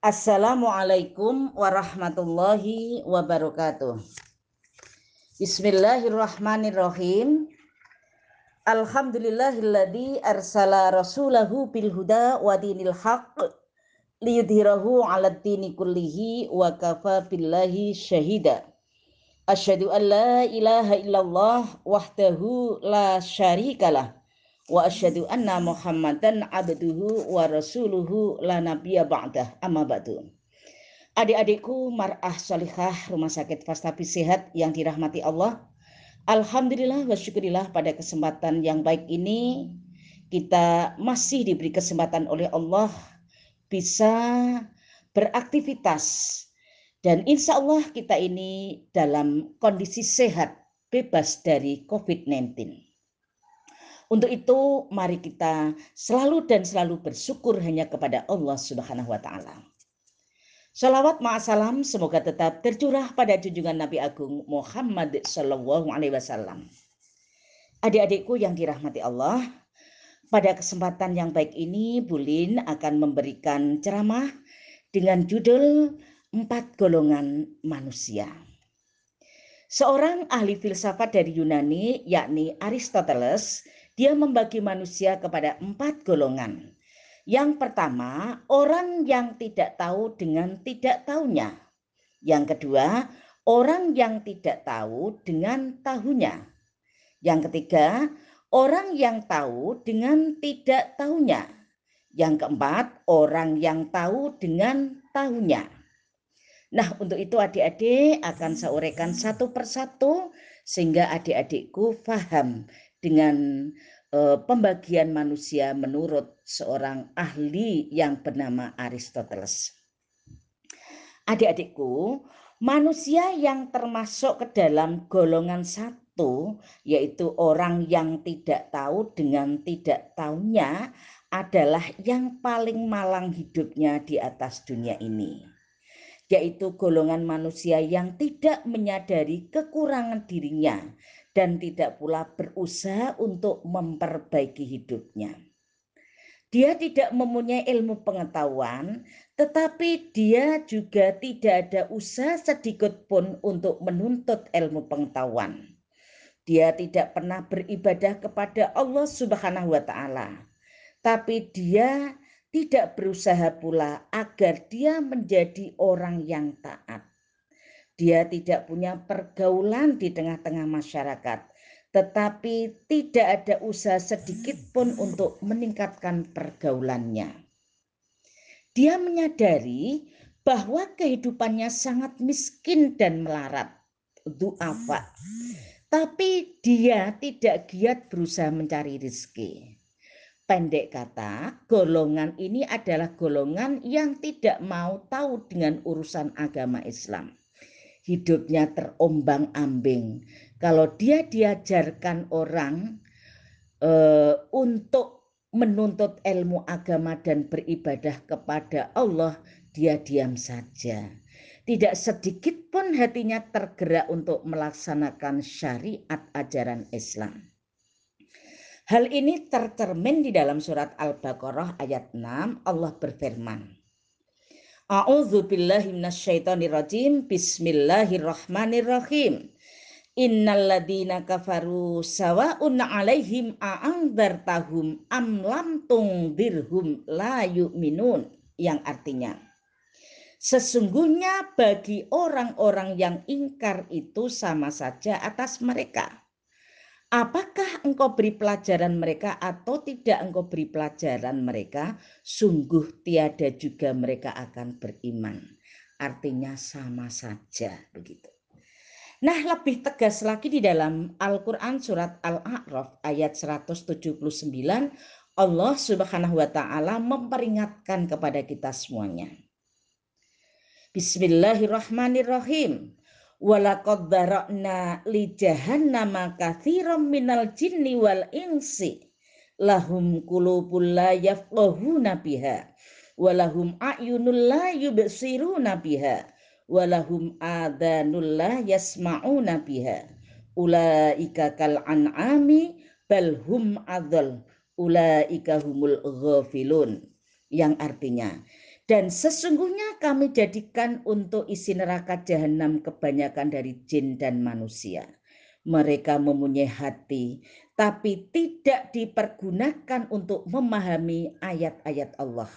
Assalamualaikum warahmatullahi wabarakatuh. Bismillahirrahmanirrahim. Alhamdulillahilladzi arsala rasulahu bil huda wa dinil haqq liyudhirahu 'ala dini kullihi wa kafa billahi syahida. Asyhadu an la ilaha illallah wahdahu la syarikalah wa asyhadu anna Muhammadan abduhu wa rasuluhu la nabiyya ba'dah amma ba'du. Adik-adikku mar'ah solihah rumah sakit Fastapi Sehat yang dirahmati Allah. Alhamdulillah wa syukurillah pada kesempatan yang baik ini kita masih diberi kesempatan oleh Allah bisa beraktivitas dan insya Allah kita ini dalam kondisi sehat bebas dari COVID-19. Untuk itu mari kita selalu dan selalu bersyukur hanya kepada Allah Subhanahu wa taala. Salawat ma'asalam semoga tetap tercurah pada junjungan Nabi Agung Muhammad Sallallahu Alaihi Wasallam. Adik-adikku yang dirahmati Allah, pada kesempatan yang baik ini Bulin akan memberikan ceramah dengan judul Empat Golongan Manusia. Seorang ahli filsafat dari Yunani yakni Aristoteles dia membagi manusia kepada empat golongan. Yang pertama, orang yang tidak tahu dengan tidak tahunya. Yang kedua, orang yang tidak tahu dengan tahunya. Yang ketiga, orang yang tahu dengan tidak tahunya. Yang keempat, orang yang tahu dengan tahunya. Nah, untuk itu adik-adik akan saya uraikan satu persatu sehingga adik-adikku paham dengan uh, pembagian manusia menurut seorang ahli yang bernama Aristoteles. Adik-adikku, manusia yang termasuk ke dalam golongan satu, yaitu orang yang tidak tahu dengan tidak tahunya, adalah yang paling malang hidupnya di atas dunia ini yaitu golongan manusia yang tidak menyadari kekurangan dirinya dan tidak pula berusaha untuk memperbaiki hidupnya. Dia tidak mempunyai ilmu pengetahuan, tetapi dia juga tidak ada usaha sedikit pun untuk menuntut ilmu pengetahuan. Dia tidak pernah beribadah kepada Allah Subhanahu wa taala. Tapi dia tidak berusaha pula agar dia menjadi orang yang taat. Dia tidak punya pergaulan di tengah-tengah masyarakat, tetapi tidak ada usaha sedikit pun untuk meningkatkan pergaulannya. Dia menyadari bahwa kehidupannya sangat miskin dan melarat, duafa. Tapi dia tidak giat berusaha mencari rezeki. Pendek kata, golongan ini adalah golongan yang tidak mau tahu dengan urusan agama Islam hidupnya terombang-ambing. Kalau dia diajarkan orang uh, untuk menuntut ilmu agama dan beribadah kepada Allah, dia diam saja. Tidak sedikit pun hatinya tergerak untuk melaksanakan syariat ajaran Islam. Hal ini tercermin di dalam surat Al-Baqarah ayat 6 Allah berfirman A'udzu billahi minasyaitonir rajim. Bismillahirrahmanirrahim. Innal ladina kafaru sawa'un 'alaihim a'andzartahum am lam tungdirhum la yu'minun yang artinya Sesungguhnya bagi orang-orang yang ingkar itu sama saja atas mereka Apakah engkau beri pelajaran mereka atau tidak engkau beri pelajaran mereka, sungguh tiada juga mereka akan beriman. Artinya sama saja begitu. Nah, lebih tegas lagi di dalam Al-Qur'an surat Al-A'raf ayat 179 Allah Subhanahu wa taala memperingatkan kepada kita semuanya. Bismillahirrahmanirrahim. Walaqad dara'na li jahannama katsiran minal jinni wal insi. Lahum qulubul la yafqahuna biha. Walahum a'yunul la yubsiruna biha. Walahum adanul la yasma'una biha. Ulaika kal an'ami bal hum adhal ulaika humul ghafilun. Yang artinya Dan sesungguhnya kami jadikan untuk isi neraka jahanam kebanyakan dari jin dan manusia. Mereka mempunyai hati, tapi tidak dipergunakan untuk memahami ayat-ayat Allah.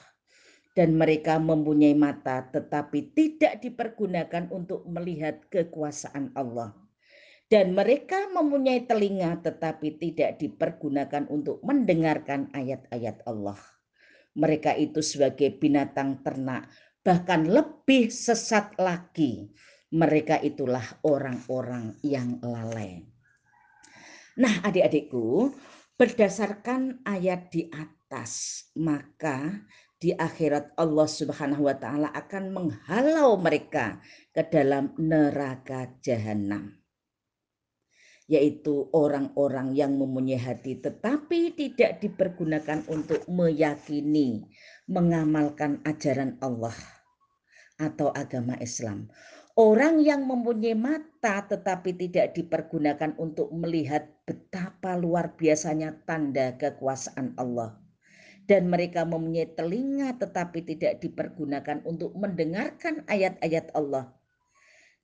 Dan mereka mempunyai mata, tetapi tidak dipergunakan untuk melihat kekuasaan Allah. Dan mereka mempunyai telinga, tetapi tidak dipergunakan untuk mendengarkan ayat-ayat Allah mereka itu sebagai binatang ternak, bahkan lebih sesat lagi. Mereka itulah orang-orang yang lalai. Nah, adik-adikku, berdasarkan ayat di atas, maka di akhirat Allah Subhanahu wa taala akan menghalau mereka ke dalam neraka jahanam yaitu orang-orang yang mempunyai hati tetapi tidak dipergunakan untuk meyakini, mengamalkan ajaran Allah atau agama Islam. Orang yang mempunyai mata tetapi tidak dipergunakan untuk melihat betapa luar biasanya tanda kekuasaan Allah. Dan mereka mempunyai telinga tetapi tidak dipergunakan untuk mendengarkan ayat-ayat Allah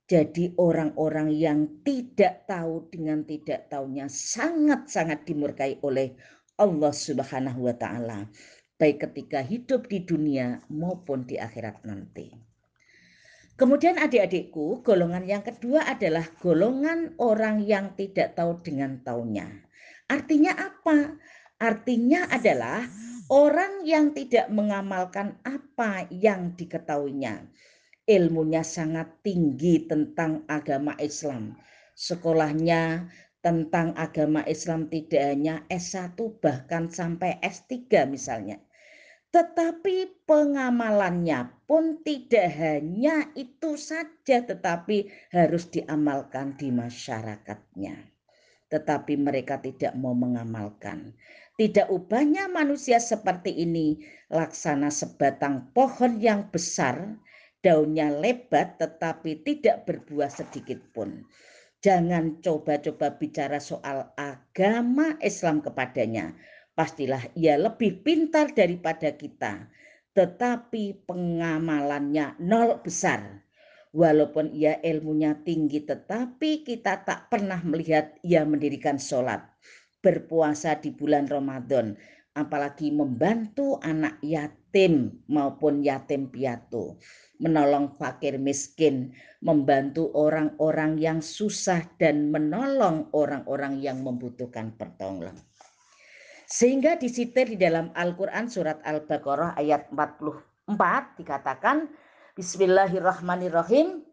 jadi orang-orang yang tidak tahu dengan tidak tahunya sangat-sangat dimurkai oleh Allah Subhanahu wa taala baik ketika hidup di dunia maupun di akhirat nanti. Kemudian adik-adikku, golongan yang kedua adalah golongan orang yang tidak tahu dengan taunya. Artinya apa? Artinya adalah orang yang tidak mengamalkan apa yang diketahuinya ilmunya sangat tinggi tentang agama Islam. Sekolahnya tentang agama Islam tidak hanya S1 bahkan sampai S3 misalnya. Tetapi pengamalannya pun tidak hanya itu saja tetapi harus diamalkan di masyarakatnya. Tetapi mereka tidak mau mengamalkan. Tidak ubahnya manusia seperti ini laksana sebatang pohon yang besar daunnya lebat tetapi tidak berbuah sedikit pun. Jangan coba-coba bicara soal agama Islam kepadanya. Pastilah ia lebih pintar daripada kita. Tetapi pengamalannya nol besar. Walaupun ia ilmunya tinggi tetapi kita tak pernah melihat ia mendirikan sholat. Berpuasa di bulan Ramadan. Apalagi membantu anak yatim maupun yatim piatu menolong fakir miskin, membantu orang-orang yang susah dan menolong orang-orang yang membutuhkan pertolongan. Sehingga disitir di dalam Al-Quran surat Al-Baqarah ayat 44 dikatakan Bismillahirrahmanirrahim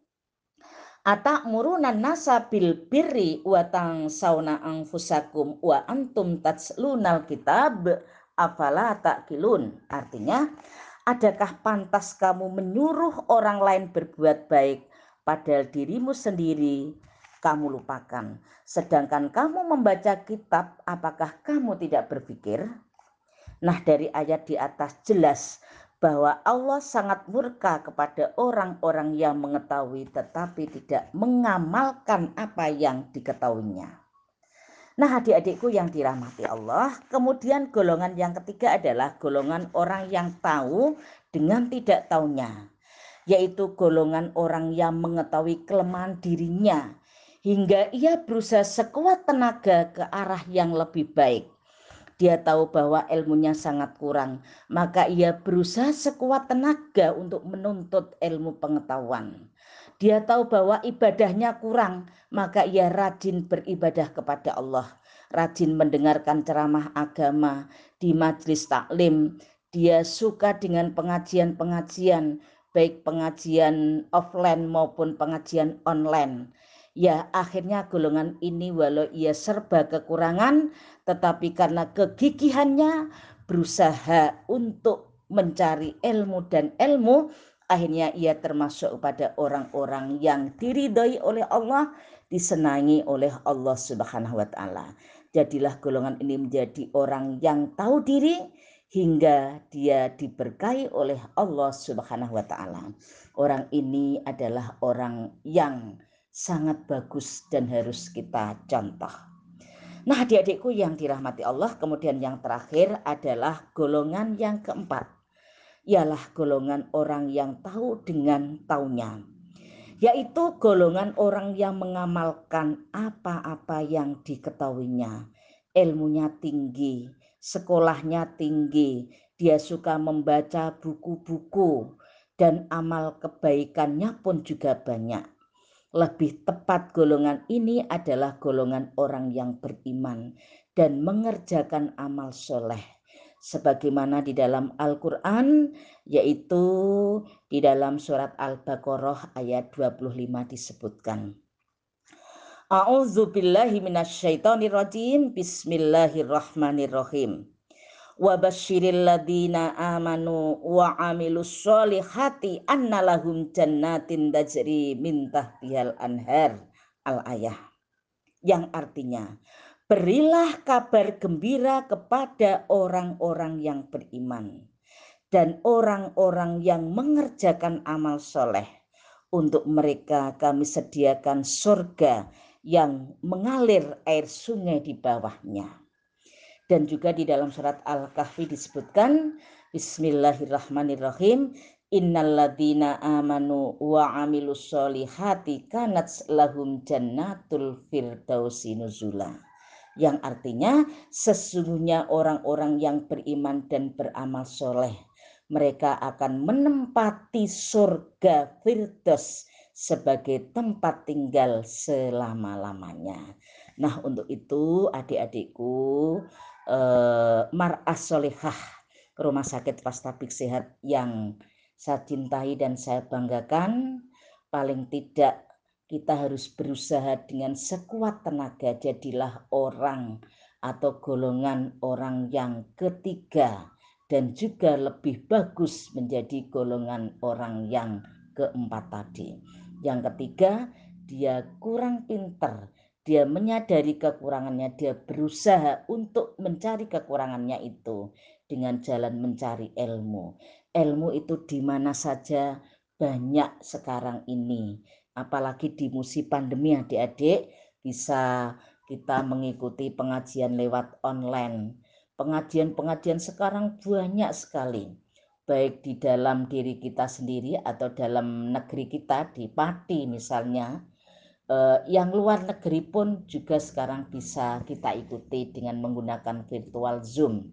Atak murunan nasa bil birri wa sauna angfusakum wa antum tatslunal kitab afala kilun. Artinya Adakah pantas kamu menyuruh orang lain berbuat baik, padahal dirimu sendiri kamu lupakan? Sedangkan kamu membaca kitab, apakah kamu tidak berpikir? Nah, dari ayat di atas jelas bahwa Allah sangat murka kepada orang-orang yang mengetahui tetapi tidak mengamalkan apa yang diketahuinya. Nah adik-adikku yang dirahmati Allah, kemudian golongan yang ketiga adalah golongan orang yang tahu dengan tidak tahunya. Yaitu golongan orang yang mengetahui kelemahan dirinya. Hingga ia berusaha sekuat tenaga ke arah yang lebih baik. Dia tahu bahwa ilmunya sangat kurang, maka ia berusaha sekuat tenaga untuk menuntut ilmu pengetahuan. Dia tahu bahwa ibadahnya kurang, maka ia rajin beribadah kepada Allah, rajin mendengarkan ceramah agama di majelis taklim. Dia suka dengan pengajian-pengajian, baik pengajian offline maupun pengajian online. Ya, akhirnya golongan ini walau ia serba kekurangan, tetapi karena kegigihannya berusaha untuk mencari ilmu dan ilmu Akhirnya ia termasuk pada orang-orang yang diridhoi oleh Allah, disenangi oleh Allah Subhanahu wa taala. Jadilah golongan ini menjadi orang yang tahu diri hingga dia diberkahi oleh Allah Subhanahu wa taala. Orang ini adalah orang yang sangat bagus dan harus kita contoh. Nah, adik-adikku yang dirahmati Allah, kemudian yang terakhir adalah golongan yang keempat. Ialah golongan orang yang tahu dengan taunya yaitu golongan orang yang mengamalkan apa-apa yang diketahuinya. Ilmunya tinggi sekolahnya tinggi dia suka membaca buku-buku dan amal kebaikannya pun juga banyak lebih tepat golongan ini adalah golongan orang yang beriman dan mengerjakan amal soleh. Sebagaimana di dalam Al-Quran, yaitu di dalam surat Al-Baqarah ayat 25 disebutkan. A'udzu billahi minasyaitonir rajim. Bismillahirrahmanirrahim. Wa basyiril ladina amanu wa amilus solihati anna lahum jannatin tajri min tahtihal anhar al ayah. Yang artinya berilah kabar gembira kepada orang-orang yang beriman dan orang-orang yang mengerjakan amal soleh. Untuk mereka kami sediakan surga yang mengalir air sungai di bawahnya dan juga di dalam surat Al-Kahfi disebutkan Bismillahirrahmanirrahim Innalladzina amanu wa amilus solihati kanat lahum jannatul firdausi nuzula. Yang artinya sesungguhnya orang-orang yang beriman dan beramal soleh. Mereka akan menempati surga firdaus sebagai tempat tinggal selama-lamanya. Nah untuk itu adik-adikku eh, mar'as solehah rumah sakit pastabik sehat yang saya cintai dan saya banggakan paling tidak kita harus berusaha dengan sekuat tenaga jadilah orang atau golongan orang yang ketiga dan juga lebih bagus menjadi golongan orang yang keempat tadi. Yang ketiga, dia kurang pinter, dia menyadari kekurangannya, dia berusaha untuk mencari kekurangannya itu dengan jalan mencari ilmu. Ilmu itu di mana saja banyak sekarang ini. Apalagi di musim pandemi adik-adik bisa kita mengikuti pengajian lewat online. Pengajian-pengajian sekarang banyak sekali. Baik di dalam diri kita sendiri atau dalam negeri kita di Pati misalnya eh, yang luar negeri pun juga sekarang bisa kita ikuti dengan menggunakan virtual Zoom.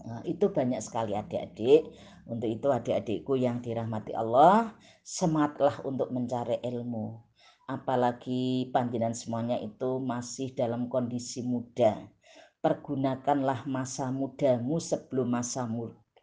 Nah, itu banyak sekali adik-adik. Untuk itu adik-adikku yang dirahmati Allah, semangatlah untuk mencari ilmu. Apalagi panjenengan semuanya itu masih dalam kondisi muda. Pergunakanlah masa mudamu sebelum masa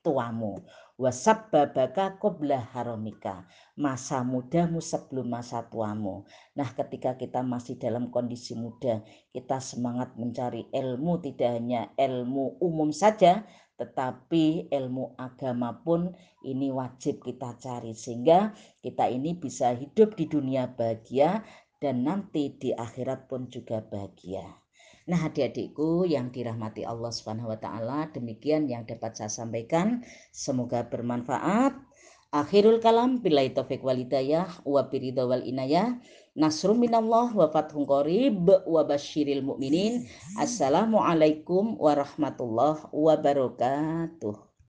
tuamu babaka qoblah haromika masa mudamu sebelum masa tuamu. Nah ketika kita masih dalam kondisi muda kita semangat mencari ilmu tidak hanya ilmu umum saja tetapi ilmu agama pun ini wajib kita cari sehingga kita ini bisa hidup di dunia bahagia dan nanti di akhirat pun juga bahagia Nah, adik-adikku yang dirahmati Allah Subhanahu wa taala, demikian yang dapat saya sampaikan. Semoga bermanfaat. Akhirul kalam bila taufik wal hidayah wa biridha wal inayah. Nasrum minallah wa fathun qarib wa basyiril mu'minin. Assalamualaikum warahmatullahi wabarakatuh.